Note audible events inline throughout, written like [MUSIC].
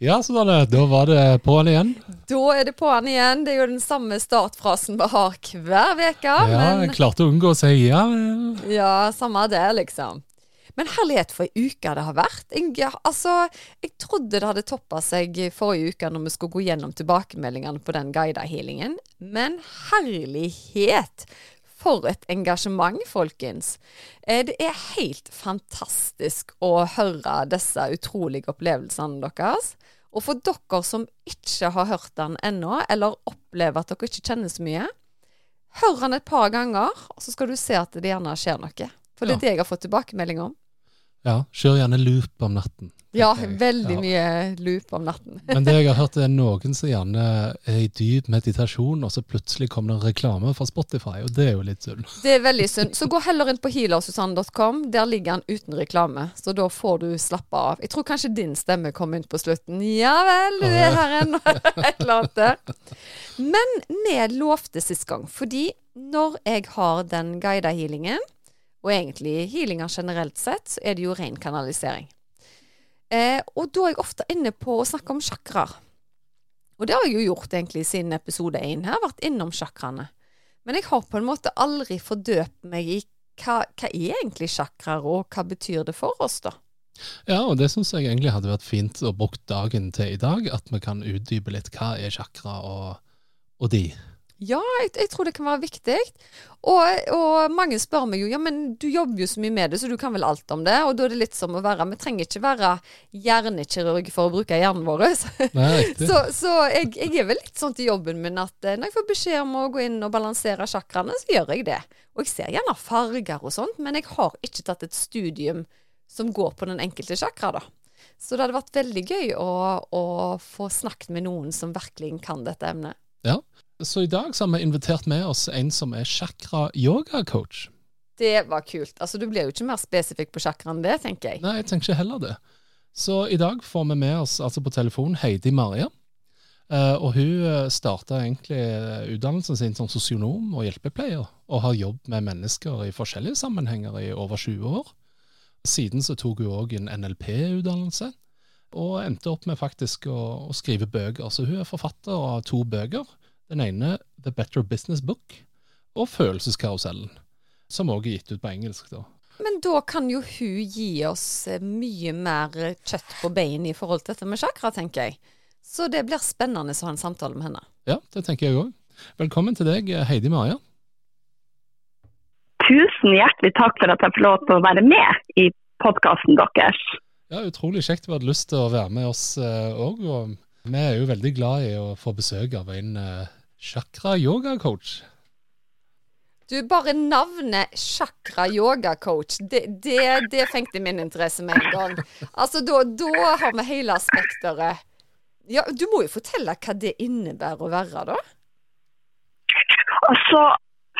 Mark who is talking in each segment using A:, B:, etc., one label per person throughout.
A: Ja, så da, da var det på'n igjen.
B: Da er det på'n igjen. Det er jo den samme startfrasen vi har hver uke.
A: Ja,
B: men
A: klarte å unngå å si ja.
B: Ja, samme det, liksom. Men herlighet for ei uke det har vært. Jeg, altså, jeg trodde det hadde toppa seg forrige uke når vi skulle gå gjennom tilbakemeldingene på den guida healingen. Men herlighet! For et engasjement, folkens. Eh, Det er helt fantastisk å høre disse utrolige opplevelsene deres. Og for dere som ikke har hørt den ennå, eller opplever at dere ikke kjenner så mye, hør den et par ganger, og så skal du se at det gjerne skjer noe. For det er
A: Ja.
B: det jeg har fått tilbakemelding om.
A: Ja, kjør gjerne loop om natten.
B: Ja, veldig
A: Ja.
B: mye loop om natten. [LAUGHS]
A: Men det jeg har hørt, er [LAUGHS] noen som gjerne er i dyp meditasjon, og så plutselig kommer det reklame fra Spotify, og det er jo litt synd.
B: Det er veldig synd. Så gå heller inn på healersusanne.com. Der ligger den uten reklame, så da får du slappe av. Jeg tror kanskje din stemme kom inn på slutten. Ja vel, du er her ennå. [LAUGHS] Et eller annet der. Men vi lovte sist gang, fordi når jeg har den guida healingen, og egentlig healinga generelt sett, er det jo ren kanalisering. Eh, og da er jeg ofte inne på å snakke om sjakraer. Og det har jeg jo gjort egentlig siden episode én her, vært innom sjakraene. Men jeg har på en måte aldri fordøpt meg i hva, hva er egentlig sjakraer, og hva betyr det for oss, da?
A: Ja, og det syns jeg egentlig hadde vært fint å bruke dagen til i dag, at vi kan utdype litt hva er sjakra og, og de.
B: Ja, jeg, jeg tror det kan være viktig. Og, og mange spør meg jo ja, men du jobber jo så mye med det, så du kan vel alt om det. Og da er det litt som å være Vi trenger ikke være hjernekirurg for å bruke hjernen vår. [LAUGHS]
A: Nei.
B: Så, så jeg, jeg er vel litt sånn til jobben min at eh, når jeg får beskjed om å gå inn og balansere chakraene, så gjør jeg det. Og jeg ser gjerne farger og sånt, men jeg har ikke tatt et studium som går på den enkelte chakra, da. Så det hadde vært veldig gøy å, å få snakket med noen som virkelig kan dette emnet.
A: Ja. Så i dag så har vi invitert med oss en som er chakra-yoga-coach.
B: Det var kult. Altså, du blir jo ikke mer spesifikk på chakra enn det, tenker jeg.
A: Nei, jeg tenker ikke heller det. Så i dag får vi med oss altså på telefon Heidi Maria. Eh, og hun starta egentlig eh, utdannelsen sin som sosionom og hjelpepleier, og har jobbet med mennesker i forskjellige sammenhenger i over 20 år. Siden så tok hun òg en NLP-utdannelse, og endte opp med faktisk å, å skrive bøker. Så hun er forfatter av to bøker. Den ene The Better Business Book og Følelseskarusellen, som òg er gitt ut på engelsk. da.
B: Men da kan jo hun gi oss eh, mye mer eh, kjøtt på beinet i forhold til dette med chakra, tenker jeg. Så det blir spennende å ha en samtale med henne.
A: Ja, det tenker jeg òg. Velkommen til deg, Heidi Maria.
C: Tusen hjertelig takk for at jeg får lov til å være med i podkasten deres.
A: Ja, Utrolig kjekt du hadde lyst til å være med oss òg. og vi er jo veldig glad i å få besøk av en uh, chakra-yoga-coach.
B: Du, bare navnet chakra yoga coach, det, det, det fengte min interesse med en gang. Altså, da, da har vi hele spekteret. Ja, du må jo fortelle hva det innebærer å være, da.
C: Altså,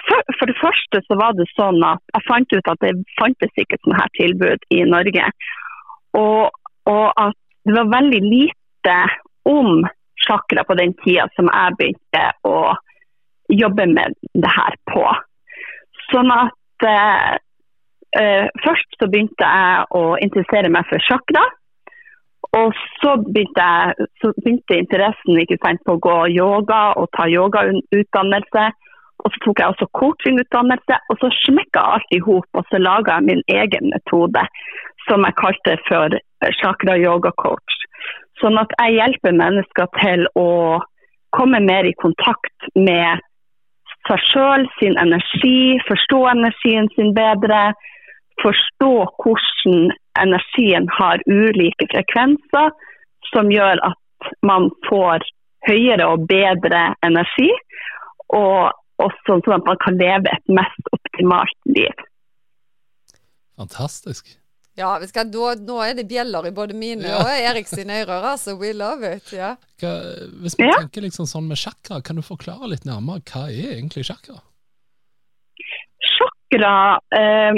C: for, for det første så var det sånn at jeg fant ut at det fantes ikke sånne her tilbud i Norge. Og, og at det var veldig lite om chakra på den tida som jeg begynte å jobbe med det her på. Sånn at eh, eh, først så begynte jeg å interessere meg for chakra. Og så begynte, jeg, så begynte interessen sant, på å gå yoga og ta yogautdannelse. Og så tok jeg også coachingutdannelse, og så smekka alt i hop. Og så laga jeg min egen metode som jeg kalte for chakra yoga coach. Sånn at jeg hjelper mennesker til å komme mer i kontakt med seg sjøl, sin energi, forstå energien sin bedre. Forstå hvordan energien har ulike frekvenser, som gjør at man får høyere og bedre energi. Og også sånn at man kan leve et mest optimalt liv.
A: Fantastisk.
B: Ja, vi skal, da, nå er det bjeller i både mine
A: Ja.
B: og Erik sine ører, altså. We love it. Ja.
A: Hva, hvis vi
C: Ja.
A: tenker liksom sånn med chakra, kan du forklare litt nærmere hva er egentlig chakra?
C: Chakra eh,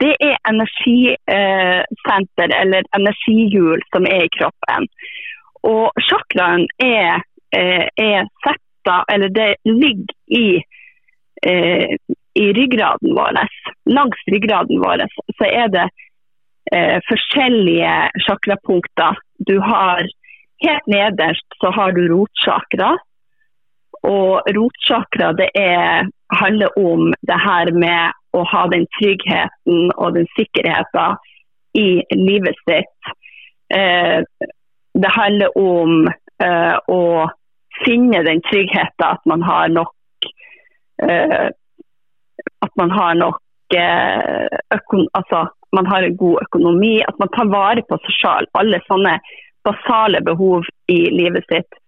C: det er energisenter eller energihjul som er i kroppen. Og chakraen er, eh, er setta, eller det ligger i, eh, i ryggraden vår. Langs ryggraden vår så er det eh, forskjellige chakrapunkter. Du har helt nederst så har du rotsjakra. Og rotsjakra det er, handler om det her med å ha den tryggheten og den sikkerheten i livet sitt. Eh, det handler om eh, å finne den tryggheten at man har nok eh, At man har nok eh, økon altså, man har en god økonomi, at man tar vare på seg sjøl. Alle sånne basale behov i livet sitt.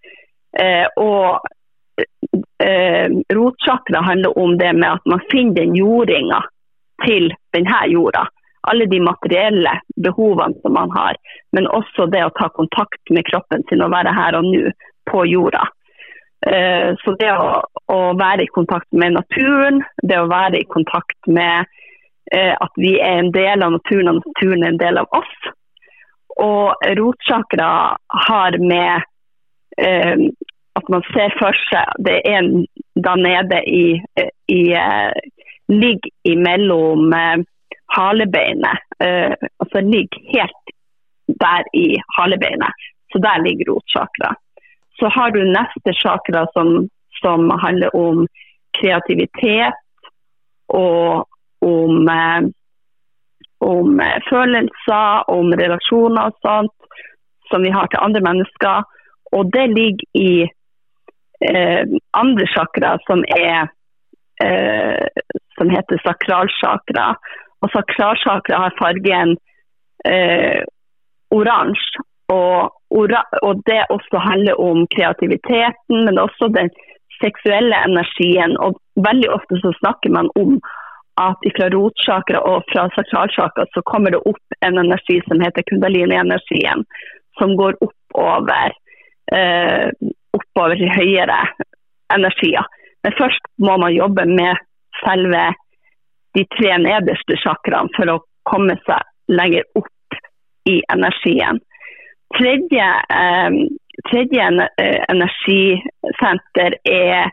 C: Eh, og eh, rotsjakra handler om det med at man finner den jordinga til denne jorda. Alle de materielle behovene som man har, men også det å ta kontakt med kroppen sin og være her og nå på jorda. Eh, så det å, å være i kontakt med naturen, det å være i kontakt med at vi er en del av naturen og naturen er en del av oss. Og rotsjakra har med eh, at man ser for seg Det er en da nede i, i eh, Ligger imellom eh, halebeinet. Eh, altså ligger helt der i halebeinet. Så der ligger rotsjakra. Så har du neste chakra som, som handler om kreativitet og om, eh, om eh, følelser, om relasjoner og sånt som vi har til andre mennesker. Og det ligger i eh, andre chakra som er eh, som heter sakralchakra. Og sakralchakra har fargen eh, oransje. Og, og det også handler om kreativiteten, men også den seksuelle energien. Og veldig ofte så snakker man om at fra rotsjakra og fra sakralsjakra så kommer det opp en energi som heter kundalini-energien, som går oppover, eh, oppover til høyere energier. Men først må man jobbe med selve de tre nederste chakraene for å komme seg lenger opp i energien. Tredje, eh, tredje eh, energisenter er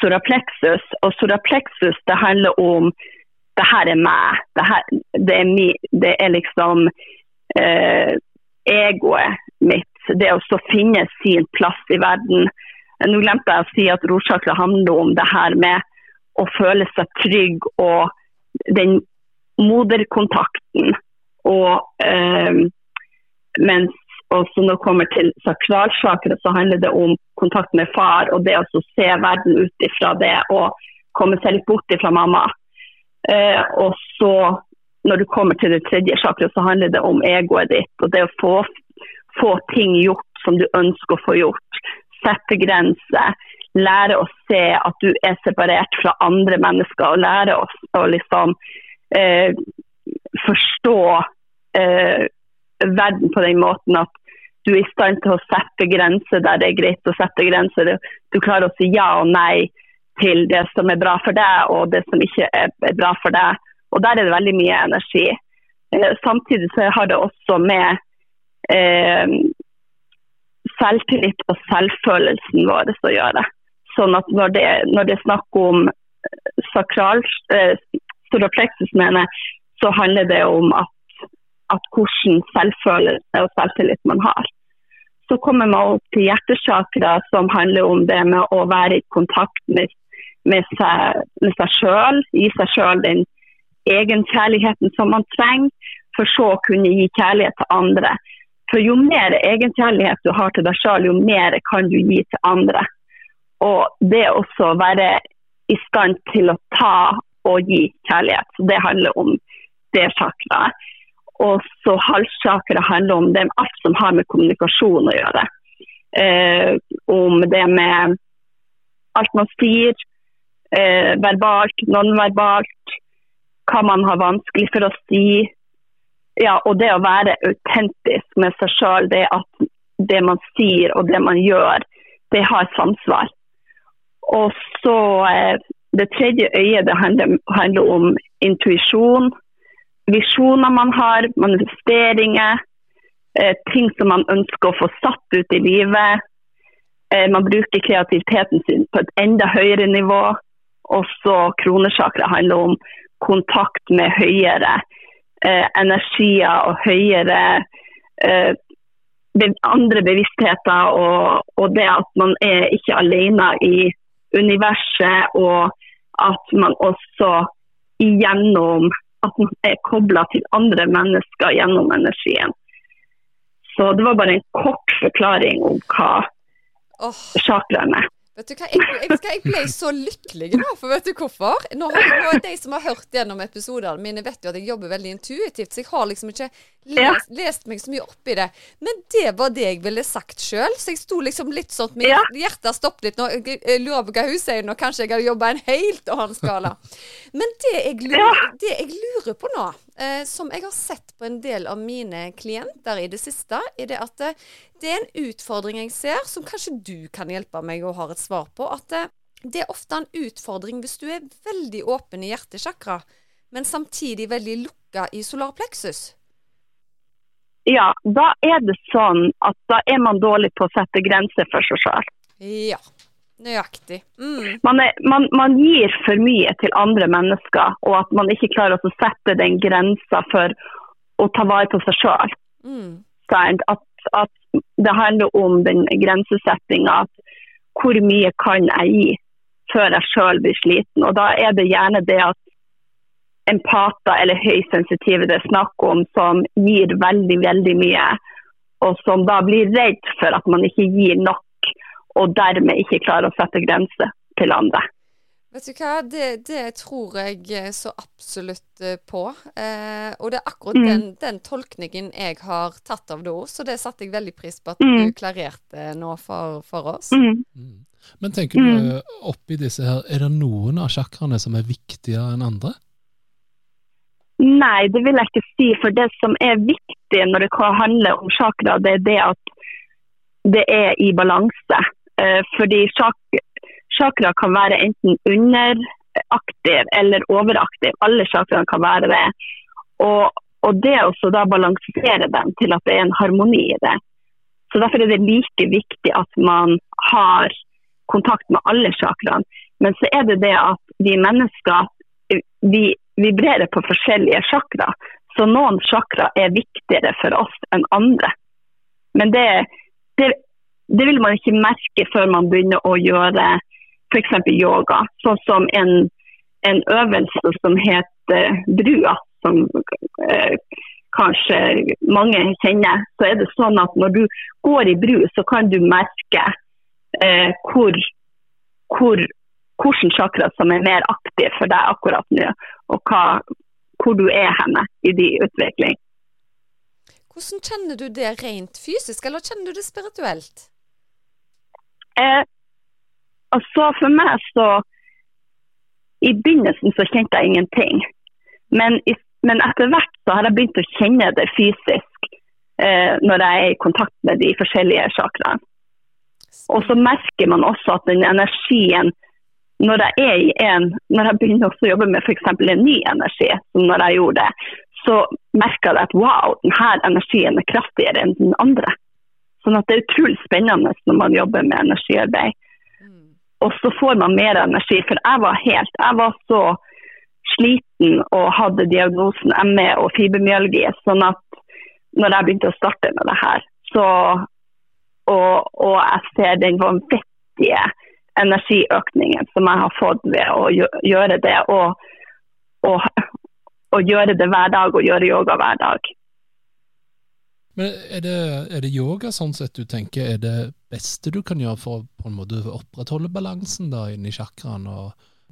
C: soraplexus. Og soraplexus det handler om det her er meg. Det, her, det, er, mi, det er liksom eh, egoet mitt. Det å finne sin plass i verden. Nå glemte jeg å si at rotsjakra handler om det her med å føle seg trygg og den moderkontakten. Og eh, mens også når det kommer til sakralchakra, så handler det om kontakt med far og det å se verden ut ifra det og komme seg litt bort ifra mamma. Eh, og så når du kommer til det tredje chakra, så handler det om egoet ditt og det å få, få ting gjort som du ønsker å få gjort. Sette grenser. Lære å se at du er separert fra andre mennesker, og lære å, å liksom eh, forstå eh, verden på den måten at du er i stand til å sette grenser der det er greit å sette grenser. Du klarer å si ja og nei til det som er bra for deg, og det som ikke er bra for deg. Og der er det veldig mye energi. Eh, samtidig så har det også med eh, selvtillit og selvfølelsen vår å gjøre. Sånn at når det, når det er snakk om sakral, eh, mener så handler det om at at hvordan selvfølelse og selvtillit man har. Så kommer man opp til hjertesjakra, som handler om det med å være i kontakt med, med seg, med seg selv, Gi seg sjøl den egenkjærligheten som man trenger, for så å kunne gi kjærlighet til andre. For jo mer egenkjærlighet du har til deg sjøl, jo mer kan du gi til andre. Og det også å være i stand til å ta og gi kjærlighet. Så det handler om det chakraet. Og så halschakra handler om det alt som har med kommunikasjon å gjøre. Eh, om det med alt man sier, eh, verbalt, nonverbalt, hva man har vanskelig for å si. ja, og det å være autentisk med seg sjøl, det at det man sier og det man gjør, det har samsvar. Og så eh, Det tredje øyet det handler, handler om intuisjon, visjoner man har, manifesteringer, eh, ting som man ønsker å få satt ut i livet. Eh, man bruker kreativiteten sin på et enda høyere nivå. Og så kronesjakra handler om kontakt med høyere eh, energier og høyere eh, andre bevisstheter. Og, og, det at man er ikke alene i universet, og at man også igjennom at man er kobla til andre mennesker gjennom energien. Så det var bare en kort forklaring om hva oh. chakraen er.
B: Vet du hva, jeg, jeg, jeg, ble så lykkelig nå, for vet du hvorfor? Nå nå, De som har hørt gjennom episodene mine, vet jo at jeg jobber veldig intuitivt, så jeg har liksom ikke lest, lest meg så mye opp i det. Men det var det jeg ville sagt sjøl, så jeg sto liksom litt sånn Mitt ja. hjerte stoppet litt nå. Jeg lurer på hva hun sier nå, kanskje jeg har jobba en helt annen skala. Men det jeg lurer, det jeg lurer på nå, eh, som jeg har sett på en del av mine klienter i det siste, er det at eh, det er en utfordring jeg ser, som kanskje du kan hjelpe meg og har et svar på. At eh, det er ofte en utfordring hvis du er veldig åpen i hjertesjakra, men samtidig veldig lukka i solarpleksus.
C: Ja, da er det sånn at da er man dårlig på å sette grenser for seg sjøl.
B: Ja, nøyaktig. Mm.
C: Man, er, man, man, gir for mye til andre mennesker, og at man ikke klarer å sette den grensa for å ta vare på seg sjøl. Mm. At, at, det handler om den grensesettinga. Hvor mye kan jeg gi før jeg sjøl blir sliten? Og da er det gjerne det at empater eller høysensitive det er snakk om, som gir veldig, veldig mye, og som da blir redd for at man ikke gir nok, og dermed ikke klarer å sette grenser til andre.
B: Vet du hva, det, det, tror jeg så absolutt eh, på. Eh, og det er akkurat mm. den, den, tolkningen jeg har tatt av det òg, så det satte jeg veldig pris på at mm. du klarerte nå for, for oss.
C: Mm. mm.
A: Men tenker du mm. oppi disse her, er det noen av sjakraene som er viktigere enn andre?
C: Nei, det vil jeg ikke si. For det som er viktig når det handler om chakra, det er det at det er i balanse. Eh, fordi chakra kan være enten underaktiv eller overaktiv. Alle chakraene kan være det. Og, og det også da balansere dem til at det er en harmoni i det. Så Derfor er det like viktig at man har kontakt med alle chakraene. Men så er det det at vi mennesker vi vibrerer på forskjellige chakra. Så noen chakra er viktigere for oss enn andre. Men det, det, det vil man ikke merke før man begynner å gjøre f.eks. yoga. Sånn som en, en, øvelse som heter brua, som eh, kanskje mange kjenner. Så er det sånn at når du går i bru, så kan du merke eh, hvor, hvor hvilken chakra som er mer aktiv for deg akkurat nå, og hva, hvor du er henne i din utvikling.
B: Hvordan kjenner du det rent fysisk, eller kjenner du det spirituelt?
C: Eh, altså For meg så I begynnelsen så kjente jeg ingenting. Men, men etter hvert så har jeg begynt å kjenne det fysisk eh, når jeg er i kontakt med de forskjellige chakraene. Og så merker man også at den energien når jeg er i en, når jeg begynner å jobbe med f.eks. en ny energi, som når jeg gjorde det, så merker jeg at wow, denne energien er kraftigere enn den andre. Sånn at det er utrolig spennende når man jobber med energiarbeid. Mm. Og så får man mer energi. For jeg var helt Jeg var så sliten og hadde diagnosen ME og fibromyalgi. Sånn at når jeg begynte å starte med det her, så Og, og jeg ser den vanvittige energiøkningen som jeg har fått ved å gjøre det. Og, og, og gjøre det hver dag og gjøre yoga hver dag.
A: Men er det, er det, yoga sånn sett du tenker er det beste du kan gjøre for å på en måte opprettholde balansen da inni chakraen?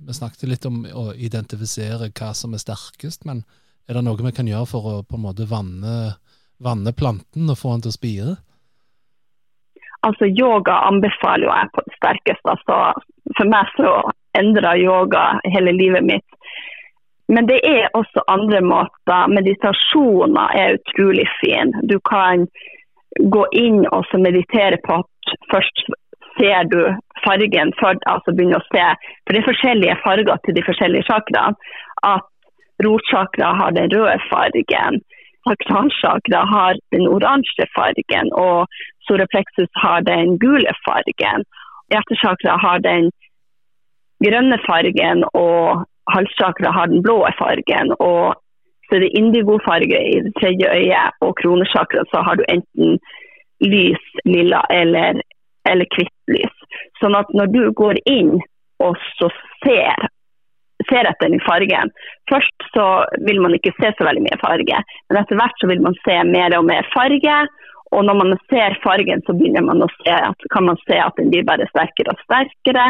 A: Vi snakket litt om å identifisere hva som er sterkest, men er det noe vi kan gjøre for å på en måte vanne, vanne planten og få den til å spire?
C: Altså Yoga anbefaler jo jeg på det sterkeste. Altså, for meg så endra yoga hele livet mitt. Men det er også andre måter. Meditasjoner er utrolig fin. Du kan gå inn og meditere på at først ser du fargen, for, altså begynner å se. For det er forskjellige farger til de forskjellige chakraene. At rotsjakra har den røde fargen, sakralsjakra har den oransje fargen, og soreplexus har den gule fargen. Hjertesjakra har den grønne fargen, og halschakra har den blå fargen. og så er det indigofarge i det tredje øyet, og kronesjakra så har du enten lys, lilla eller, eller hvitt lys. Sånn at når du går inn og så ser, ser etter den fargen Først så vil man ikke se så veldig mye farge, men etter hvert så vil man se mer og mer farge. Og når man ser fargen, så begynner man å se at, kan man se at den blir bare sterkere og sterkere.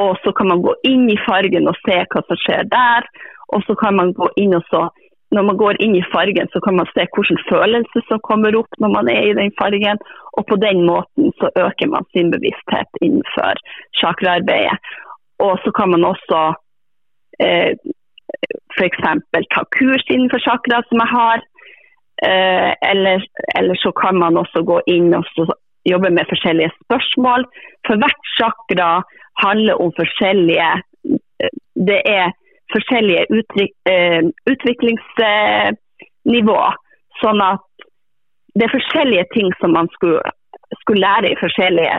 C: Og så kan man gå inn i fargen og se hva som skjer der. Og så kan man gå inn og så når man går inn i fargen, så kan man se hvilken følelse som kommer opp når man er i den fargen. Og på den måten så øker man sin bevissthet innenfor chakraarbeidet. Og så kan man også eh, f.eks. ta kurs innenfor chakra som jeg har. Eh, eller, eller, så kan man også gå inn og jobbe med forskjellige spørsmål. For hvert chakra handler om forskjellige eh, Det er forskjellige eh, utviklingsnivå. Sånn at det er forskjellige ting som man skulle, skulle lære i forskjellige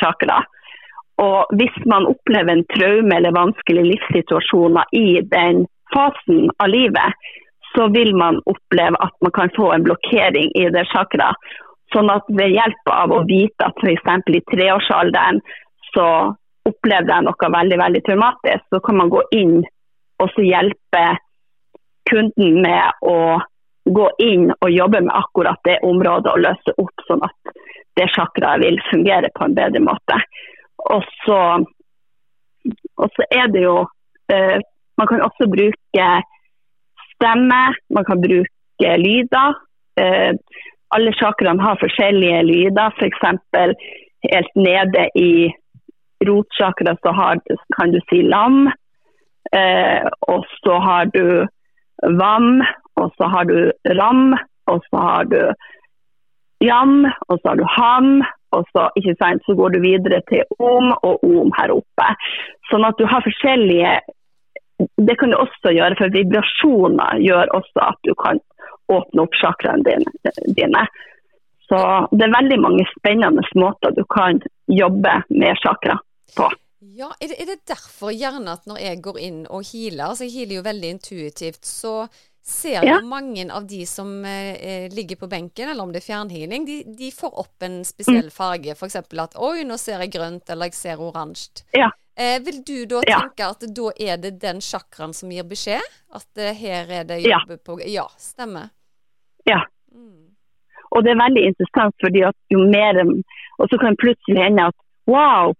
C: chakra. Og hvis man opplever en traume eller vanskelige livssituasjoner i den fasen av livet, så vil man oppleve at man kan få en blokkering i det chakra. Sånn at ved hjelp av å vite at f.eks. i treårsalderen så opplevde jeg noe veldig veldig traumatisk, så kan man gå inn og så hjelpe kunden med å gå inn og jobbe med akkurat det området og løse opp, sånn at det chakraet vil fungere på en bedre måte. Og så, og så er det jo uh, Man kan også bruke stemme, man kan bruke lyder. Uh, alle chakraene har forskjellige lyder, f.eks. For helt nede i rotsjakra så har, kan du si lam. Eh, og så har du vam, og så har du ram, og så har du jam, og så har du ham. Og så, sant, så går du videre til om og om her oppe. Sånn at du har forskjellige Det kan du også gjøre, for vibrasjoner gjør også at du kan åpne opp chakraene dine. Så det er veldig mange spennende måter du kan jobbe med chakra på.
B: Ja, er det, er det, derfor gjerne at når jeg går inn og healer, altså jeg healer jo veldig intuitivt, så ser ja. jo mange av de som eh, ligger på benken, eller om det er fjernhealing, de, de får opp en spesiell mm. farge. F.eks. at oi, nå ser jeg grønt, eller jeg ser oransje.
C: Ja.
B: Eh, vil du da ja. tenke at da er det den sjakraen som gir beskjed? At eh, her er det jobbe på Ja, stemmer.
C: Ja. Mm. Og det er veldig interessant, fordi at jo mer Og så kan det plutselig hende at wow,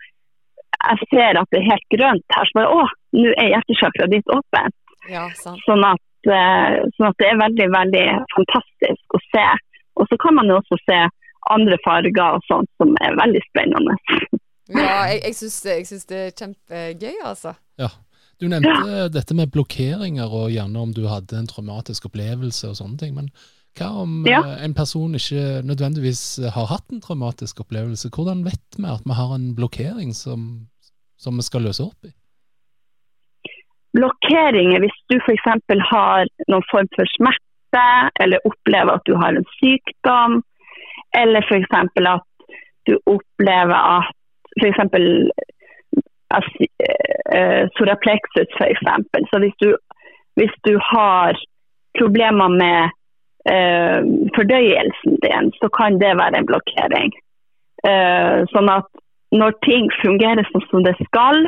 C: jeg ser at det er helt grønt her, så bare å, nå er hjertesjakra ditt åpent.
B: Ja,
C: sånn, at, uh, sånn at det er veldig, veldig fantastisk å se. Og så kan man jo også se andre farger og sånt som er veldig spennende. [LAUGHS]
B: ja, jeg, jeg syns det er kjempegøy, altså.
A: Ja. Du nevnte ja. dette med blokkeringer og gjerne om du hadde en traumatisk opplevelse og sånne ting. men hva om ja. Eh, en person ikke nødvendigvis har hatt en traumatisk opplevelse? Hvordan vet vi at vi har en blokkering som, som vi skal løse opp i?
C: Blokkeringer hvis du f.eks. har noen form for smerte, eller opplever at du har en sykdom, eller f.eks. at du opplever at f.eks. Uh, soraplexus, f.eks. Så hvis du, hvis du har problemer med uh, fordøyelsen din, så kan det være en blokkering. Uh, sånn at når ting fungerer sånn som det skal,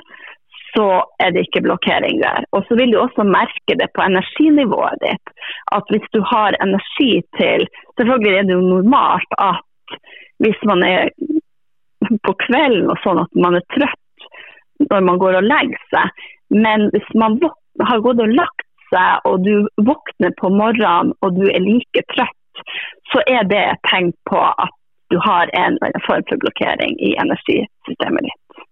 C: så er det ikke blokkering der. Og så vil du også merke det på energinivået ditt. At hvis du har energi til Selvfølgelig er det jo normalt at hvis man er på kvelden og sånn at man er trøtt når man går og legger seg, men hvis man har gått og lagt seg og du våkner på morgenen og du er like trøtt, så er det et tegn på at du har en form for blokkering i energisystemet ditt.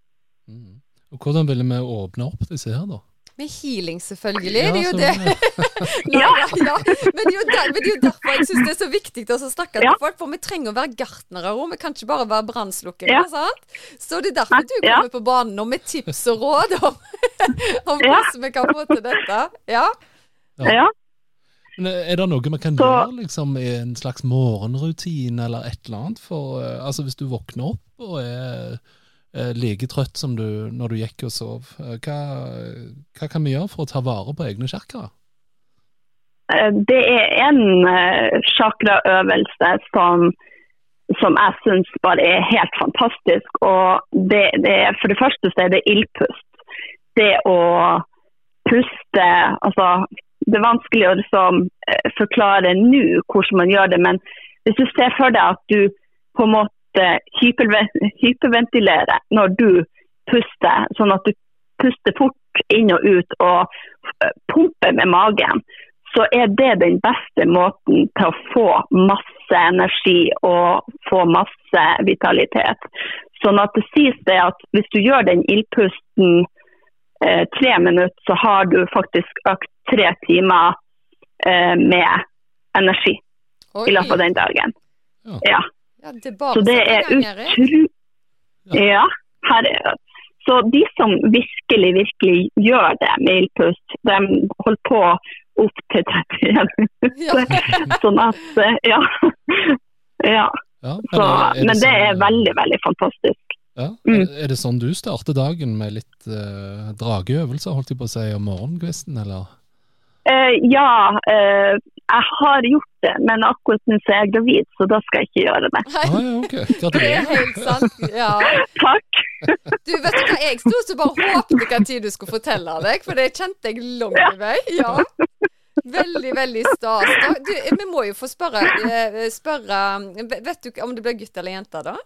A: Mm. Og Hvordan ville vi åpne opp disse her, da?
B: Med healing, selvfølgelig.
A: Ja,
B: det er jo det. [LAUGHS]
C: Ja.
B: ja, ja. Men, det er jo der, men det er jo derfor jeg syns det er så viktig å snakke til folk, for vi trenger å være gartnere òg. Vi kan ikke bare være brannslukkere.
C: Ja.
B: sant? Så det er derfor du
C: Ja.
B: kommer på banen nå med tips og råd om, [LAUGHS] om
C: Ja.
B: hvordan vi kan få til dette. Ja.
A: Ja. Men er det noe vi kan
C: Så-
A: gjøre liksom, i en slags morgenrutine eller et eller annet? For, eh, altså, hvis du våkner opp og er eh, like trøtt som du når du gikk og sov, eh, hva, hva kan vi gjøre for å ta vare på egne chakra?
C: Eh, Det er en sjakraøvelse som, som jeg syns bare er helt fantastisk. Og det, det er, for det første så er det ildpust. Det å puste altså, Det er vanskelig å liksom, forklare nå hvordan man gjør det, men hvis du ser for deg at du på en måte hyperven- hyperventilerer når du puster, sånn at du puster fort inn og ut og eh, pumper med magen, så er det den beste måten til å få masse energi og få masse vitalitet. Sånn at det sies det at hvis du gjør den ildpusten eh, tre minutter, så har du faktisk økt tre timer eh, med energi
B: Oi.
C: i løpet av den dagen.
A: Ja.
C: Ja.
B: Ja, det
C: Så det er
B: i gang, Erik.
C: utro... Ja, her er Så de som virkelig, virkelig gjør det med ildpust, de holder på opp til 31 [LAUGHS]
B: Ja. [LAUGHS]
C: Sånn at [LAUGHS] ja. Ja. ja.
A: Ja,
C: Så,
A: er- er
C: men det
A: sånn,
C: er veldig, veldig fantastisk.
A: ja,
C: Mm.
A: er det sånn du starter dagen med litt eh, drageøvelser, holdt jeg på å si, om morgenkvisten, eller?
C: Eh, ja, eh, jeg har gjort det, men akkurat nå så er jeg gravid, så da skal jeg ikke gjøre det.
A: Ah, ja, ok.
B: Det er helt sant. Ja. [LAUGHS]
C: Takk.
B: Du, vet du hva, jeg sto så bare håpte hva tid du skulle fortelle deg, for det kjente jeg langt i vei. Ja. Veldig, veldig stas. Du, vi må jo få spørre, eh, spørre Vet du om det blir gutt eller jente, da?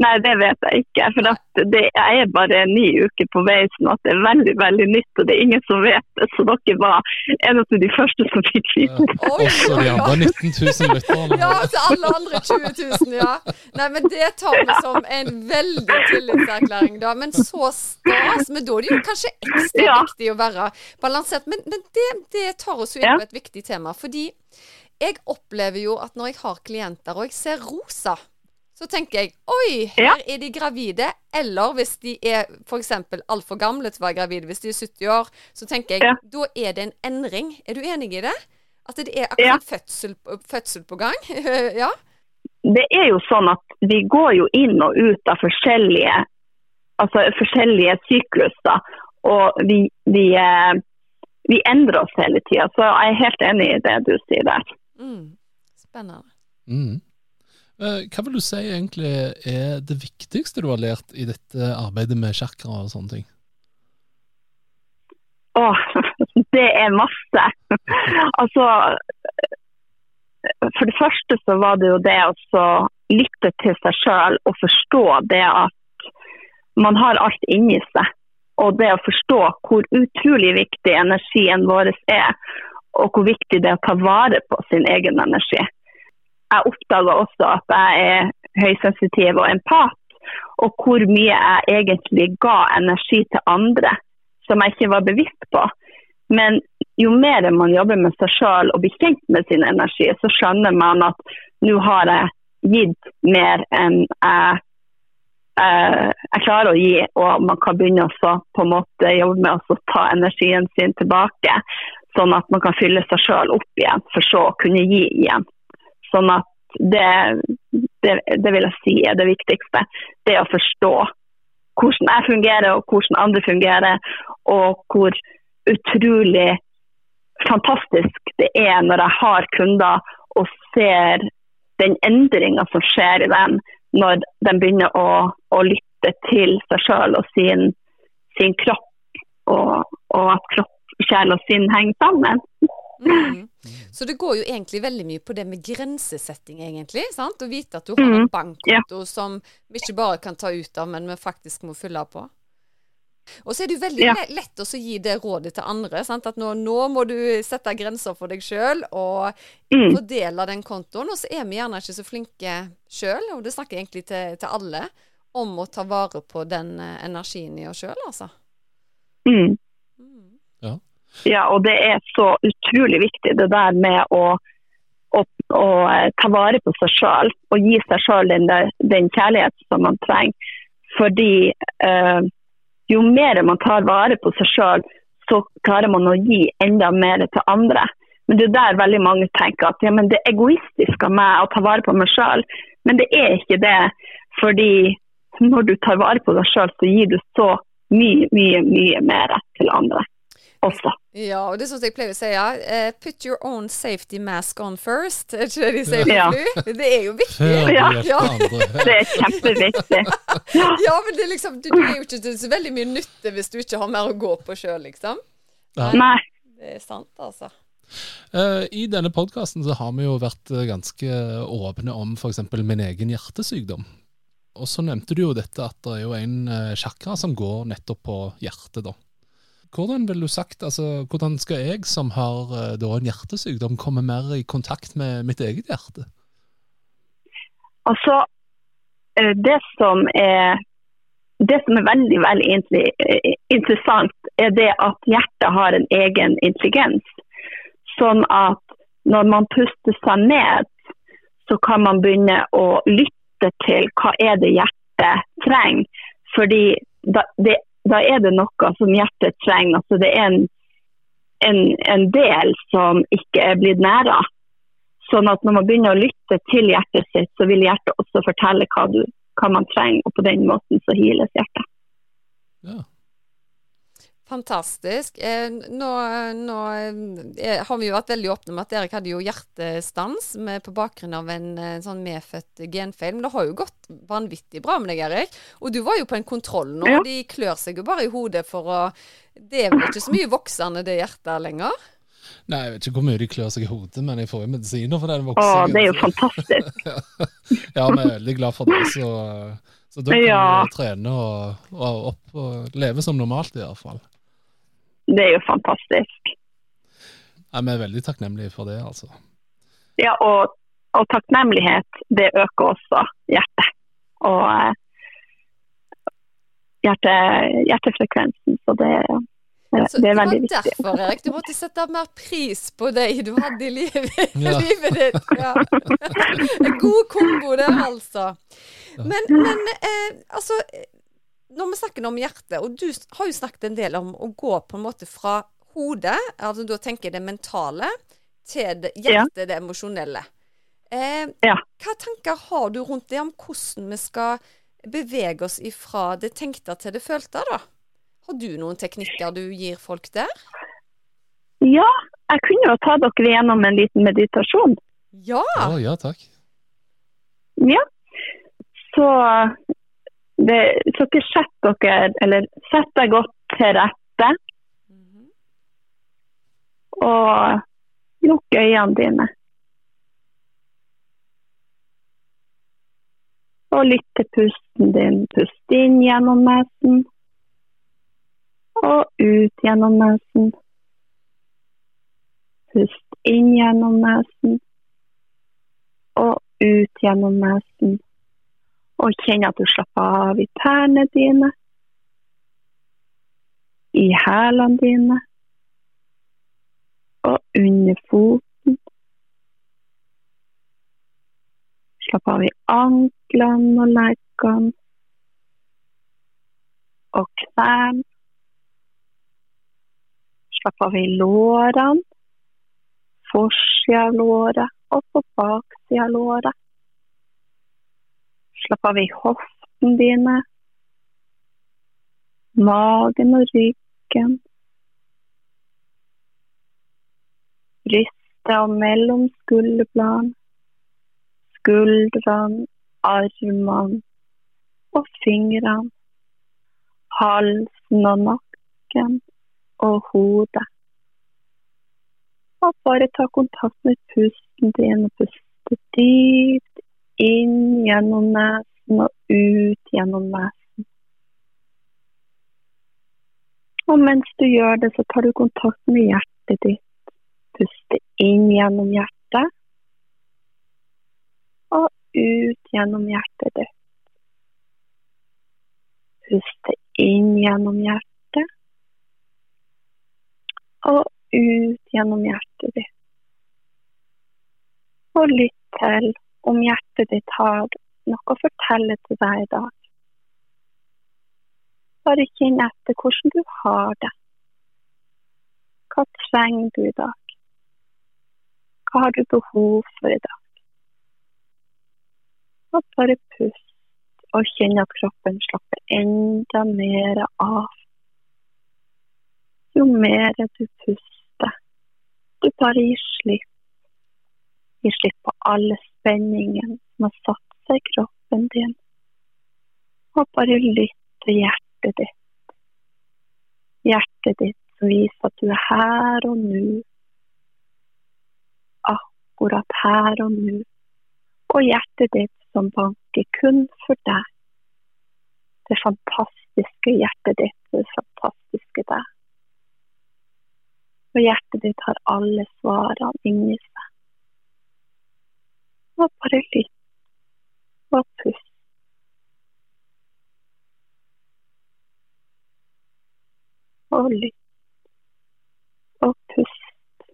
C: Nei, det vet jeg ikke. For at det, jeg er bare ni uker på vei, sånn at det er veldig veldig nytt. Og det er ingen som vet det. Så dere var en av de første som fikk
A: Ja.
C: vite det.
B: Ja,
A: Også de andre 19 000 lytterne.
B: Ja, til alle andre 20 000, ja. Nei, men det tar vi som en veldig tillitserklæring, da. Men så stas. Men da er det jo kanskje ekstra
C: Ja.
B: viktig å være balansert. Men, men det, det tar oss jo inn på et viktig tema. Fordi jeg opplever jo at når jeg har klienter, og jeg ser rosa så tenker jeg oi, her
C: Ja.
B: er de gravide. Eller hvis de er f.eks. altfor gamle til å være gravide, hvis de er 70 år, så tenker jeg
C: Ja.
B: da er det en endring. Er du enig i det? At det er
C: Ja.
B: akkurat fødsel, fødsel på gang? [LAUGHS] ja.
C: Det er jo sånn at vi går jo inn og ut av forskjellige, altså forskjellige sykluser. Og vi, vi, eh, vi endrer oss hele tida. Så jeg er helt enig i det du sier der.
B: Mm. Spennende.
A: Mm. Eh, Hva vil du si egentlig er det viktigste du har lært i dette arbeidet med chakra og sånne ting?
C: Åh, [LAUGHS] det er masse. [LAUGHS] altså For det første så var det jo det å lytte til seg sjøl og forstå det at man har alt inni seg. Og det å forstå hvor utrolig viktig energien vår er, og hvor viktig det er å ta vare på sin egen energi. Jeg oppdaga også at jeg er høysensitiv og empat, og hvor mye jeg egentlig ga energi til andre som jeg ikke var bevisst på. Men jo mer man jobber med seg sjøl og blir kjent med sin energi, så skjønner man at nå har jeg gitt mer enn jeg, jeg, jeg klarer å gi, og man kan begynne også på en måte jobbe med å ta energien sin tilbake, sånn at man kan fylle seg sjøl opp igjen, for så å kunne gi igjen. Sånn at det, det, det vil jeg si er det viktigste. Det å forstå hvordan jeg fungerer og hvordan andre fungerer, og hvor utrolig fantastisk det er når jeg har kunder og ser den endringa som skjer i dem når de begynner å, å lytte til seg sjøl og sin, sin kropp, og, og at kropp, sjel og sinn henger sammen.
B: Mm. Så det går jo egentlig veldig mye på det med grensesetting, egentlig. sant? Å vite at du har en
C: bankkonto
B: bankkonto som vi ikke bare kan ta ut av, men vi faktisk må fylle på. Og så er det jo veldig
C: Ja.
B: lett å gi det rådet til andre. sant? At nå, nå må du sette grenser for deg sjøl og
C: Mm.
B: fordele den kontoen. Og så er vi gjerne ikke så flinke sjøl, og det snakker jeg egentlig til, til alle, om å ta vare på den eh, energien i oss sjøl, altså.
C: Mm.
B: Mm.
C: Ja, og det er så utrolig viktig det der med å, å, å eh, ta vare på seg sjøl og gi seg sjøl den, den kjærlighet som man trenger. Fordi eh, jo mer man tar vare på seg sjøl, så klarer man å gi enda mer til andre. Men det er der veldig mange tenker at ja, men det er egoistisk av meg å ta vare på meg sjøl. Men det er ikke det. Fordi når du tar vare på deg sjøl, så gir du så mye, mye, mye mer til andre også.
B: Ja, og det er sånn som jeg pleier å si, ja. eh, put your own safety mask on first. [LAUGHS] Er ikke det de sier på
C: Ja.
B: Det er jo viktig.
C: Ja.
A: Ja.
C: Det er kjempeviktig. [LAUGHS]
B: Ja, men det er liksom, du, er jo ikke til så veldig mye nytte hvis du ikke har mer å gå på sjøl, liksom.
C: Nei.
B: Det er sant, altså.
A: Eh, I denne podkasten så har vi jo vært eh, ganske åpne om f.eks. min egen hjertesykdom. Og så nevnte du jo dette at det er jo en sjakra som går nettopp på hjertet, da. Hvordan vil du sagt, altså, hvordan skal jeg som har eh, da en hjertesykdom, komme mer i kontakt med mitt eget hjerte?
C: Altså, eh, det som er det som er veldig veldig eh, interessant, er det at hjertet har en egen intelligens. Sånn at når man puster seg ned, så kan man begynne å lytte til hva er det hjertet trenger. Fordi det, da er det noe som hjertet trenger. Altså det er en, en, en del som ikke er blitt næra. Sånn at når man begynner å lytte til hjertet sitt, så vil hjertet også fortelle hva, du, hva man trenger, og på den måten så hiles hjertet.
A: Ja.
B: Fantastisk. Eh, nå nå eh, har vi jo vært veldig åpne med at Erik hadde jo hjertestans med, på bakgrunn av en en sånn medfødt genfeil. Men det har jo gått vanvittig bra med deg, Erik. Og du var jo på en kontroll nå.
C: Ja.
B: De klør seg jo bare i hodet for å Det er vel ikke så mye voksende, det hjertet lenger?
A: Nei, jeg vet ikke hvor mye de klør seg i hodet, men jeg får jo medisiner for den
C: Å,
A: voksingen.
C: det er jo fantastisk. [LAUGHS]
A: ja, vi er veldig glad for det, så, så da kan
C: Ja.
A: vi trene og, og opp og leve som normalt, i hvert fall.
C: Det er jo fantastisk.
A: Ja, vi er veldig takknemlige for det, altså.
C: Ja, og, og takknemlighet, det øker også hjertet. Og eh, hjerte, hjertefrekvensen, så det, det,
B: Så
C: det er
B: var
C: veldig viktig.
B: derfor, Erik, du måtte sette mer pris på deg du hadde i livet, [LAUGHS]
A: Ja.
B: livet ditt. Ja. En god kombo det, altså. Men, men eh, altså Når vi snakker om hjertet, og du har jo snakket en del om å gå på en måte fra hodet, altså da tenker jeg det mentale, til det hjertet, det emosjonelle. Eh,
C: Ja.
B: Hva tanker har du rundt det, om hvordan vi skal bevege oss ifra det tenkte til det følte, da? Har du noen teknikker du gir folk der?
C: Ja, jeg kunne jo ta dere gjennom en liten meditasjon.
B: Ja!
A: Oh, ja, takk.
C: Ja. Så, det, så dere setter dere, eller sett deg godt til rette, og lukk øynene dine. Og lytt til pusten din. Pust inn gjennom nesen, og ut gjennom nesen. Pust inn gjennom nesen, og ut gjennom nesen. Og kjenn at du slapper av i tærne dine, i hælene dine, og under foten. Slapp av i anklene og leggene, og knærne. Slapp av i lårene, forsida av låret og på baksida av låret. Slapp av i hoftene dine, magen og ryggen. Brystet og mellom skulderbladene, skuldrene, armene og fingrene. Halsen og nakken og hodet. Og bare ta kontakt med pusten din og puste dypt inn gjennom nesen og ut gjennom nesen. Og mens du gjør det, så tar du kontakt med hjertet ditt. Puste inn gjennom hjertet. Og ut gjennom hjertet ditt. Puste inn gjennom hjertet. Og ut gjennom hjertet ditt. Og lytt til om hjertet ditt har noe å fortelle til deg i dag. Bare kjenn etter hvordan du har det. Hva trenger du i dag? Hva har du behov for i dag? Og bare pust og kjenn at kroppen slapper enda mer av. Jo mer du puster, du bare gir slipp. Gir slipp på alle spenningen som har satt seg i kroppen din. Og bare lytt til hjertet ditt. Hjertet ditt som viser at du er her og nå. Akkurat her og nå. Og hjertet ditt som banker kun for deg. Det fantastiske hjertet ditt, det fantastiske deg. Og hjertet ditt har alle svarene inni. Og bare lytt og pust. Og lytt og pust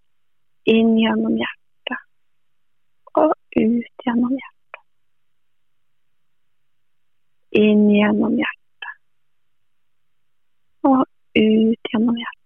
C: inn gjennom hjertet og ut gjennom hjertet. Inn gjennom hjertet og ut gjennom hjertet.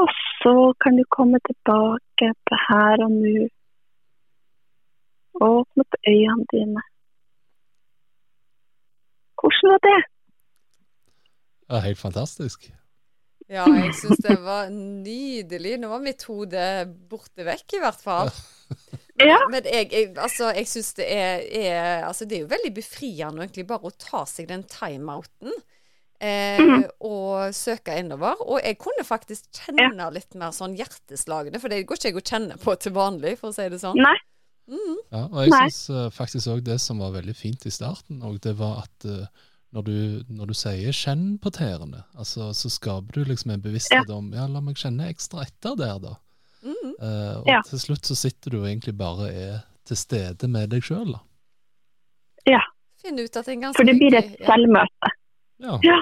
C: Og så kan du komme tilbake til her og nå. Åpne opp øynene dine. Hvordan var det?
A: Det var helt fantastisk.
B: Ja, jeg syns det var nydelig. Nå var mitt hode borte vekk, i hvert fall. [LAUGHS]
C: Ja.
B: Men jeg, jeg, altså, jeg syns det er, er Altså, det er jo veldig befriende egentlig bare å ta seg den timeouten. Eh,
C: Mhm.
B: og søke innover. Og jeg kunne faktisk kjenne litt mer sånn hjerteslagene, for det går ikke jeg å kjenne på til vanlig, for å si det sånn.
C: Nei?
B: Mm.
A: Ja, og jeg syns faktisk òg det som var veldig fint i starten, og det var at eh, når, du, når du sier 'kjenn på tærne', altså, så skaper du liksom en bevissthet om ja, la meg kjenne ekstra etter der, da.
B: Mm.
A: Eh, og
C: Ja.
A: til slutt så sitter du og egentlig bare er til stede med deg sjøl, da.
B: Ja. ut at det er en ganske
C: For det blir et selvmøte.
A: Ja.
C: Ja.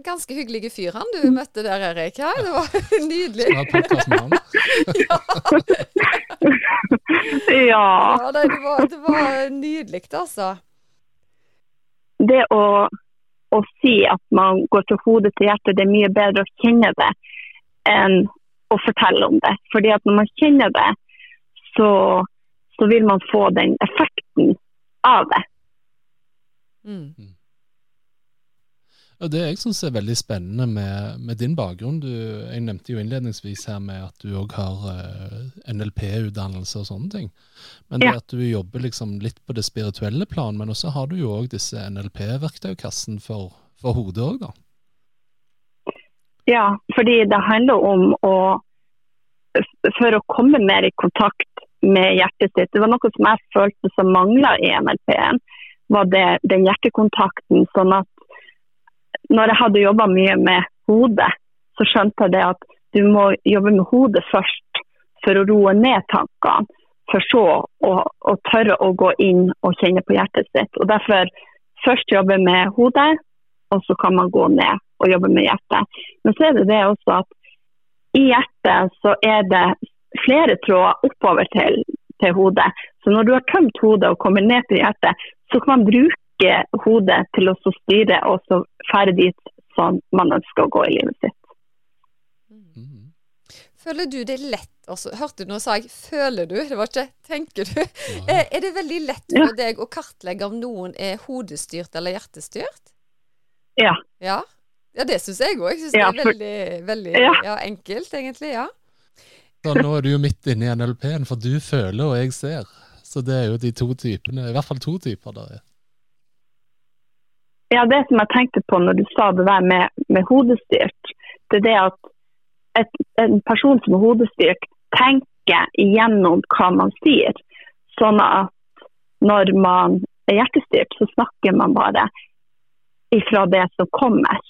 B: En Ganske hyggelig fyr han du møtte der, Erik. Ja, det var [LAUGHS] nydelig.
A: Skal ha podkast med han. [LAUGHS]
C: Ja.
B: Ja, det, det, var, det var nydelig, altså.
C: Det å, å si at man går fra hodet til hjertet, det er mye bedre å kjenne det enn å fortelle om det. Fordi at når man kjenner det, så, så vil man få den effekten av det.
B: Mm.
A: Og Det jeg syns er veldig spennende med, med din bakgrunn du, Jeg nevnte jo innledningsvis her med at du òg har eh, NLP-utdannelse og sånne ting. Men det
C: Ja.
A: at du jobber liksom litt på det spirituelle plan, men også har du jo òg disse NLP-verktøykassen for, for hodet òg, da.
C: Ja, fordi det handler om å For å komme mer i kontakt med hjertet sitt. Det var noe som jeg følte som mangla i NLP-en. var det, den hjertekontakten. sånn at når jeg hadde jobba mye med hodet, så skjønte jeg det at du må jobbe med hodet først for å roe ned tankene. For så å, å tørre å gå inn og kjenne på hjertet sitt. Og Derfor først jobbe med hodet, og så kan man gå ned og jobbe med hjertet. Men så er det det også at i hjertet så er det flere tråder oppover til, til hodet. Så når du har tømt hodet og kommer ned til hjertet, så kan man bruke hodet til å så styre og så fære dit som man ønsker å gå i livet sitt.
A: Mm.
B: Føler du det er lett også, Hørte du nå sa jeg 'føler du', det var ikke 'tenker du'.
A: Ja.
B: Er, det veldig lett for deg å kartlegge om noen er hodestyrt eller hjertestyrt?
C: Ja.
B: Ja, ja det syns jeg òg. Jeg syns
C: Ja,
B: det er veldig, veldig
C: Ja.
B: ja, enkelt, egentlig. ja.
A: Så nå er du jo midt inne i NLP-en, for du føler og jeg ser. Så det er jo de to typene, i hvert fall to typer der er.
C: Ja, det som jeg tenkte på når du sa det der med, med hodestyrt, det er det at et, en person som er hodestyrt, tenker igjennom hva man sier. Sånn at når man er hjertestyrt, så snakker man bare ifra det som kommer.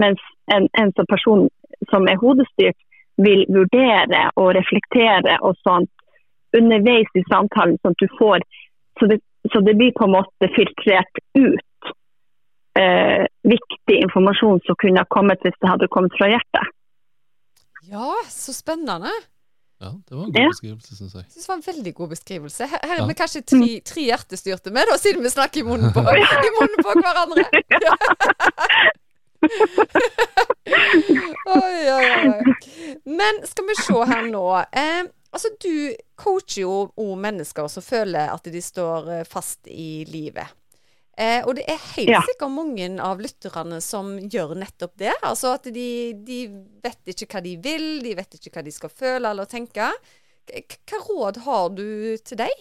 C: Mens en, en som person som er hodestyrt, vil vurdere og reflektere og sånt underveis i samtalen, sånn at du får Så det, så det blir på en måte filtrert ut eh, viktig informasjon som kunne ha kommet hvis det hadde kommet fra hjertet.
B: Ja, så spennende.
A: Ja, det var en god
C: Ja.
A: beskrivelse, syns jeg.
B: Jeg synes det var en veldig god beskrivelse. Her, her er
A: Ja.
B: vi kanskje tre, tre hjertestyrte med, da, siden vi snakker i munnen på, i munnen på hverandre. Ja. [LAUGHS] oi, oi, oi. Men skal vi se her nå. Eh, altså, du coacher jo òg mennesker som føler at de står eh, fast i livet. Eh, og det er helt
C: Ja.
B: sikkert mange av lytterne som gjør nettopp det. Altså at de, de vet ikke hva de vil, de vet ikke hva de skal føle eller tenke. Hva råd har du til deg?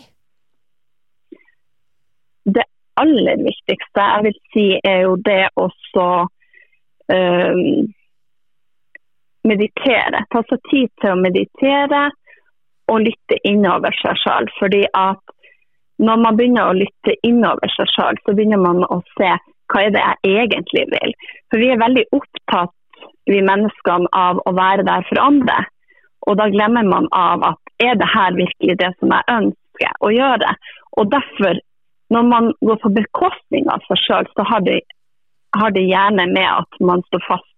C: Det aller viktigste jeg vil si er jo det å så um, meditere. Ta seg tid til å meditere og lytte innover seg selv. Fordi at når man begynner å lytte innover seg selv, så begynner man å se hva er det jeg egentlig vil. For vi er veldig opptatt, vi menneskene, av å være der for andre. Og da glemmer man av at er det her virkelig det som jeg ønsker å gjøre? Og derfor når man går på bekostning av seg sjøl, så har det, har det, gjerne med at man står fast.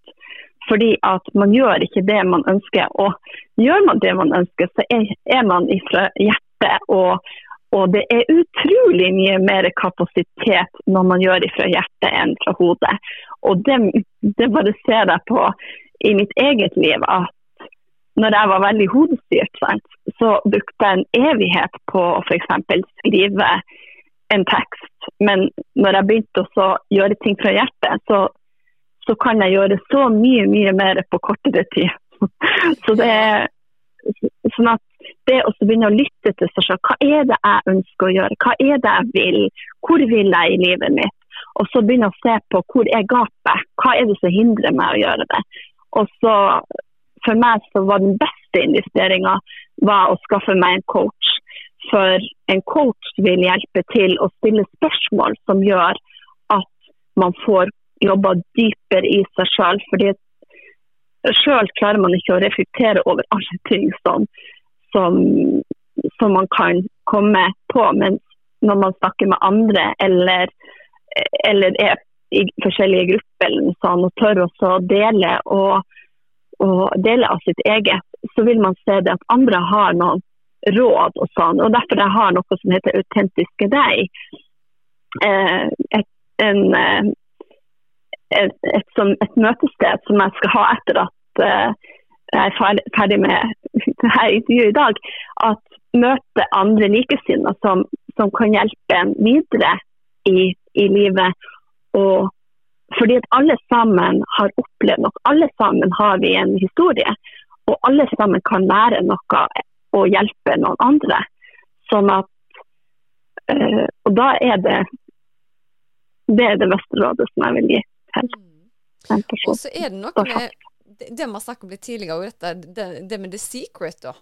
C: Fordi at man gjør ikke det man ønsker. Og gjør man det man ønsker, så er man ifra hjertet. Og, og, det er utrolig mye mer kapasitet når man gjør det fra hjertet enn fra hodet. Og det, det bare ser jeg på i mitt eget liv. at når jeg var veldig hodestyrt, så brukte jeg en evighet på å f.eks. skrive en tekst, men når jeg begynte å gjøre ting fra hjertet, så, så, kan jeg gjøre så mye, mye mer på kortere tid. [LAUGHS] så det er sånn at det å begynne å lytte til seg selv, hva er det jeg ønsker å gjøre, hva er det jeg vil, hvor vil jeg i livet mitt? Og så begynne å se på hvor er gapet, hva er det som hindrer meg å gjøre det. Og så for meg så var den beste investeringa å skaffe meg en coach. For en coach vil hjelpe til å stille spørsmål som gjør at man får jobba dypere i seg sjøl. Fordi sjøl klarer man ikke å reflektere over alle ting som, som, som, man kan komme på. Men når man snakker med andre eller, eller er i forskjellige grupper eller sånt, og tør også å dele, og, og dele av sitt eget, så vil man se det at andre har noen råd og sånn. Og derfor jeg har noe som heter Autentiske deg. Eh, et, en, et, et, som, et, møtested som jeg skal ha etter at uh, jeg er ferdig med [LAUGHS] dette intervjuet i dag. At møte andre likesinnede som, som, kan hjelpe en videre i, i livet. Og fordi at alle sammen har opplevd noe. Alle sammen har vi en historie. Og alle sammen kan lære noe og hjelpe noen andre. Sånn at øh, Og da er det det er det beste rådet som jeg vil gi til en person.
B: Og så er det noe med det, det vi har snakket om litt tidligere, dette, det, det med the secret. da.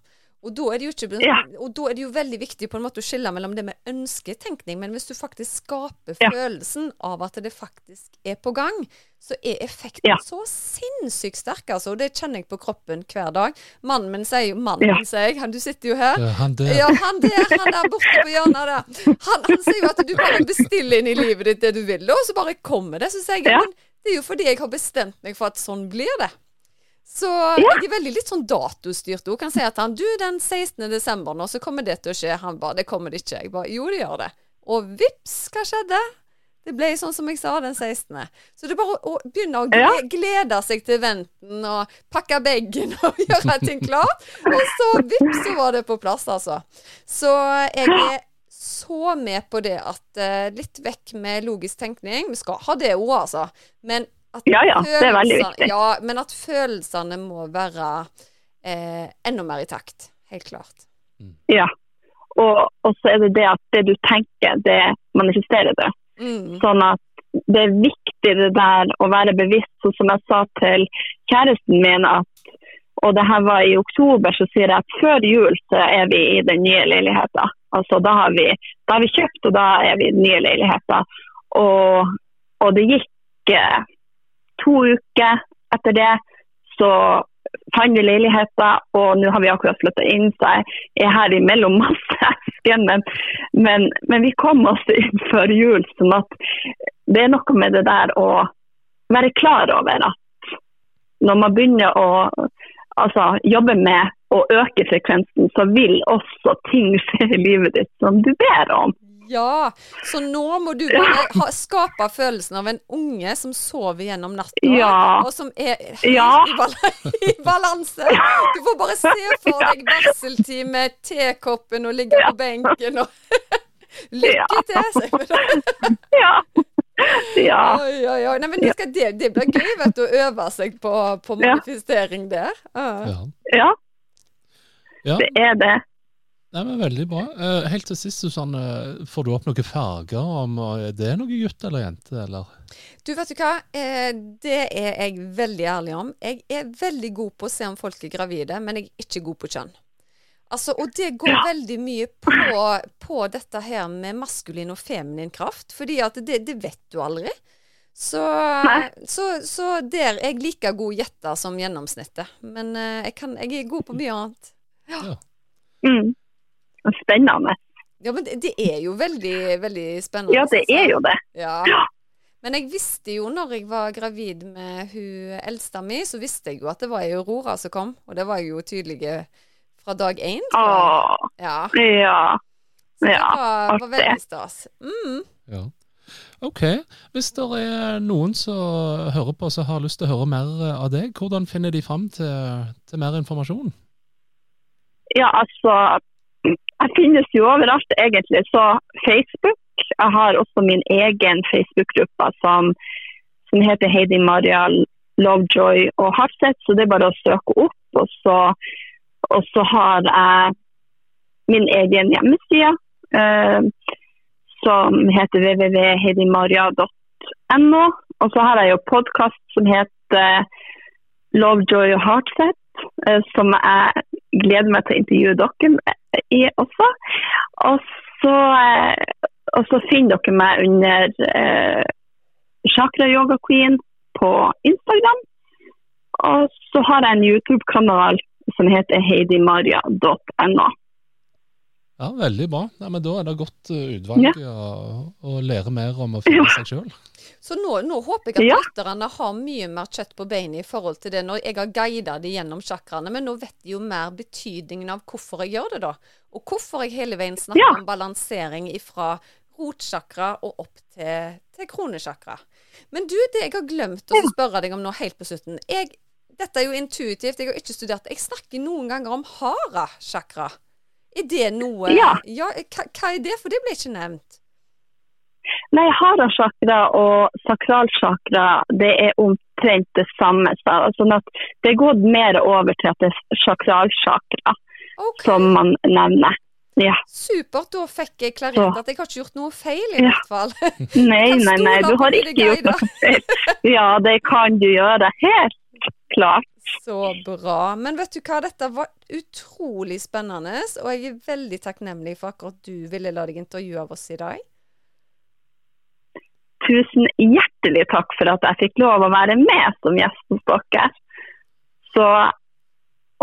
B: Og da, er det jo ikke,
C: ja.
B: og da er det jo veldig viktig på en måte å skille mellom det med ønsketenkning, men hvis du faktisk skaper
C: ja.
B: følelsen av at det faktisk er på gang, så er effekten
C: ja.
B: så sinnssykt sterk, altså. Og det kjenner jeg på kroppen hver dag. Mannen min sier jo Mannen min, sier jeg. Du sitter jo her.
A: Ja, han der.
B: Ja, han der, han der borte på hjørnet der. Han, han sier jo at du bare bestiller inn i livet ditt det du vil, og så bare kommer det. Så sier jeg men det er jo fordi jeg har bestemt meg for at sånn blir det. Så jeg er veldig litt sånn datostyrt. òg. kan si at han du, den 16. desember nå, så kommer det til å skje. Han bare det kommer det ikke. Jeg bare jo, det gjør det. Og vips, hva skjedde? Det ble sånn som jeg sa, den 16. Så det er bare å begynne å glede, glede seg til venten og pakke bagen [LAUGHS] og gjøre ting klart. Og så vips, så var det på plass, altså. Så jeg er så med på det at uh, litt vekk med logisk tenkning. Vi skal ha det òg, altså. Men
C: ja, ja, det er veldig viktig.
B: Ja, men at følelsene må være eh, enda mer i takt. Helt klart.
C: Ja. Og, og, så er det det at det du tenker, det manifesterer det.
B: Mm.
C: Sånn at det er viktig det der å være bevisst, Så som jeg sa til kjæresten min at og det her var i oktober, så sier jeg at før jul så er vi i den nye leiligheten. Altså da har vi, da har vi kjøpt, og da er vi i den nye leiligheten. Og, og det gikk to uker etter det så fant vi leiligheter, og nå har vi akkurat flytta inn, så jeg er her imellom masse esken. Men, men, men, vi kom oss inn før jul, sånn at det er noe med det der å være klar over at når man begynner å altså, jobbe med å øke frekvensen, så vil også ting skje i livet ditt som du ber om.
B: Ja, så nå må du bare ha, skape følelsen av en unge som sover gjennom natta,
C: ja.
B: og som er
C: ja.
B: i, bal [LAUGHS] i, balanse. Du får bare se for deg barseltid med tekoppen og ligge på benken og [LAUGHS] Lykke til, sier vi [LAUGHS]
C: Ja. Ja.
B: Oi, oi, oi. Nei, men det, skal, det, det, blir gøy vet du, å øve seg på, på manifestering der.
C: Uh. Ja. ja. Det er det.
A: Nei, men Veldig bra. Uh, helt til sist, Susanne. Får du opp noen farger? om uh, Det er noe gutt eller jente, eller?
B: Du, vet du hva. Eh, det er jeg veldig ærlig om. Jeg er veldig god på å se om folk er gravide, men jeg er ikke god på kjønn. Altså, og det går ja. veldig mye på, på, dette her med maskulin og feminin kraft, fordi at det, det vet du aldri. Så, så, så, der er jeg like god gjetter som gjennomsnittet. Men jeg, kan, jeg, er god på mye annet. Ja. ja.
C: Mm. Spennende.
B: Ja, men det, er jo veldig, veldig spennende.
C: Ja, det er jo det.
B: Ja. Men jeg visste jo når jeg var gravid med hun eldste mi, så visste jeg jo at det var ei Aurora som kom. Og det var jo tydelige fra dag én.
C: Åh, ja. ja.
B: Så det var, var veldig stas. Mm.
A: Ja. OK. Hvis det er noen som hører på som har lyst til å høre mer av deg, hvordan finner de fram til, til mer informasjon?
C: Ja, altså Jeg finnes jo overalt, egentlig. Så Facebook. Jeg har også min egen Facebook-gruppe som, som, heter Heidi Maria Lovejoy og Harset, så det er bare å søke opp. Og så og så har jeg min egen hjemmeside eh, som heter www.heidimaria.no. Og så har jeg jo podkast som heter Lovejoy og Heartset, eh, som jeg gleder meg til å intervjue dere i også. Og så, eh, og så finner dere meg under eh, Chakra Yoga Queen på Instagram. Og så har jeg en YouTube-kanal som heter heidimaria.no.
A: Ja, Veldig bra. Ja, men Da er det godt eh, utvalg ja. å, lære mer om å finne ja. seg sjøl.
B: Så nå, nå, håper jeg at lytterne har mye mer kjøtt på beinet i forhold til det når jeg har guida de gjennom chakraene, men nå vet de jo mer betydningen av hvorfor jeg gjør det, da. Og hvorfor jeg hele veien snakker ja. om balansering fra rotsjakra og opp til, til kronesjakra. Men du, det jeg har glemt å spørre deg om nå helt på slutten. Jeg dette er jo intuitivt, jeg har ikke studert det. Jeg snakker noen ganger om hara-chakra. Er det noe
C: Ja.
B: ja hva, hva, er det, for det ble ikke nevnt?
C: Nei, hara-chakra og sakralchakra det er omtrent det samme. Sånn at det er gått mer over til at det er sakralchakra okay. som man nevner. Ja.
B: Supert, da fikk jeg klarert at jeg har ikke gjort noe feil, i ja. hvert fall. [LAUGHS] [LAUGHS]
C: Nei, nei, nei, du har ikke gjort noe feil. Ja, det kan du gjøre. Helt klart.
B: Så bra. Men vet du hva, dette var utrolig spennende, og jeg er veldig takknemlig for akkurat du ville la deg intervjue av oss i dag.
C: Tusen hjertelig takk for at jeg fikk lov å være med som gjest hos dere. Så,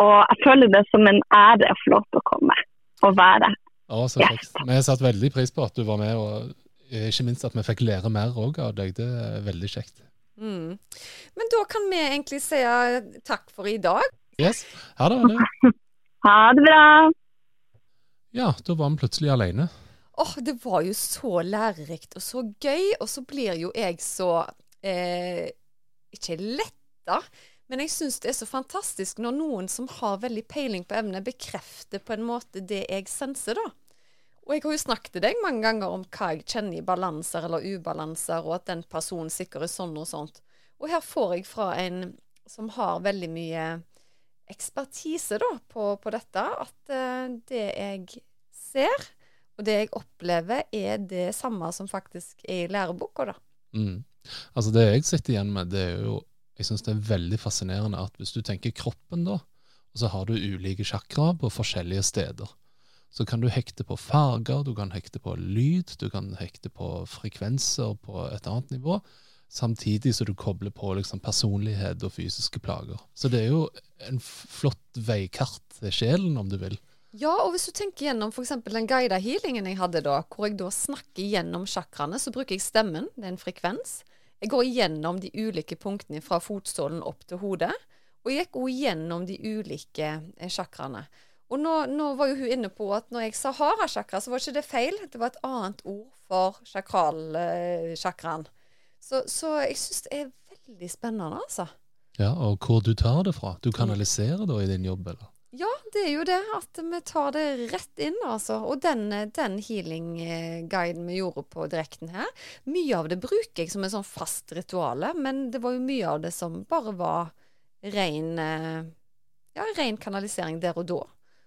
C: og jeg føler det som en ære å få lov til å komme og være
A: ja, gjest. Vi har satt veldig pris på at du var med, og ikke minst at vi fikk lære mer òg av deg. Det er veldig kjekt.
B: Mm. Men da kan vi egentlig si takk for i dag.
A: Yes. Ha det.
C: Ha det [LAUGHS] bra.
A: Ja, da var vi plutselig alene.
B: Åh, oh, det var jo så lærerikt og så gøy, og så blir jo jeg så eh, Ikke letta, men jeg syns det er så fantastisk når noen som har veldig peiling på emnet, bekrefter på en måte det jeg senser, da. Og jeg har jo snakket til deg mange ganger om hva jeg kjenner i balanser eller ubalanser, og at den personen sikkert er sånn og sånt. Og her får jeg fra en som har veldig mye ekspertise da, på, på dette, at uh, det jeg ser, og det jeg opplever, er det samme som faktisk er i læreboka, da.
A: Mm. Altså Det jeg sitter igjen med, det er jo Jeg syns det er veldig fascinerende at hvis du tenker kroppen, da, så har du ulike chakraer på forskjellige steder så kan du hekte på farger, du kan hekte på lyd, du kan hekte på frekvenser på et annet nivå. samtidig som du kobler på liksom personlighet og fysiske plager. Så det er jo en flott veikart til sjelen, om du vil.
B: Ja, og hvis du tenker gjennom f.eks. den guida healingen jeg hadde da, hvor jeg da snakker gjennom sjakraene, så bruker jeg stemmen, det er en frekvens. Jeg går gjennom de ulike punktene fra fotsålen opp til hodet, og jeg gikk òg gjennom de ulike eh, chakraene. Og nå, nå var jo hun inne på at når jeg sa hara-chakra, så var ikke det feil. Det var et annet ord for chakralchakraen. Så, så jeg syns det er veldig spennende, altså.
A: Ja, Og hvor du tar det fra. Du kanaliserer da i din jobb, eller?
B: Ja, det er jo det. At vi tar det rett inn, altså. Og den, den healing-guiden vi gjorde på direkten her, mye av det bruker jeg som en sånn fast rituale, men det var jo mye av det som bare var ren, eh, ja, ren kanalisering der og da.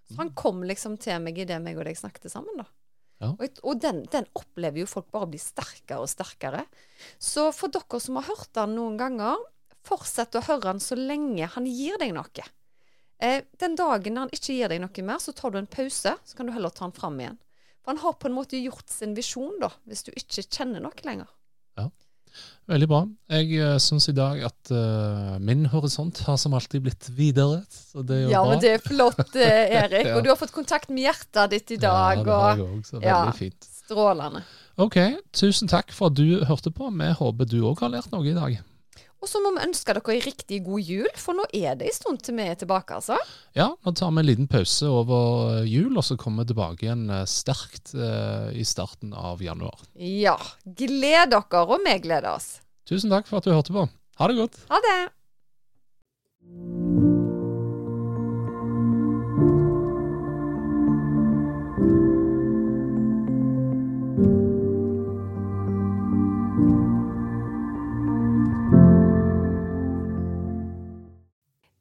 B: Så han kom liksom til meg idet meg og deg snakket sammen, da.
A: Ja.
B: Og, og den, den opplever jo folk bare blir sterkere og sterkere. Så for dere som har hørt den noen ganger, fortsett å høre den så lenge han gir deg noe. Eh, den dagen han ikke gir deg noe mer, så tar du en pause, så kan du heller ta den fram igjen. For han har på en måte gjort sin visjon, da, hvis du ikke kjenner noe lenger.
A: Veldig bra. Jeg uh, syns i dag at uh, min horisont har som alltid blitt videre. Så det er jo
B: Ja,
A: bra.
B: men det er flott, eh, [LAUGHS] Erik.
A: Ja.
B: Og du har fått kontakt med hjertet ditt i dag,
A: ja, det har
B: og
A: jeg også, veldig
B: Ja.
A: fint.
B: strålende.
A: Ok, tusen takk for at du hørte på. Vi håper du òg har lært noe i dag.
B: Og så må vi ønske dere en riktig god jul, for nå er det en stund til vi er tilbake, altså.
A: Ja, nå tar vi en liten pause over jul, og så kommer vi tilbake igjen eh, sterkt eh, i starten av januar.
B: Ja. Gled dere, og vi gleder oss.
A: Tusen takk for at du hørte på. Ha det godt.
B: Ha det.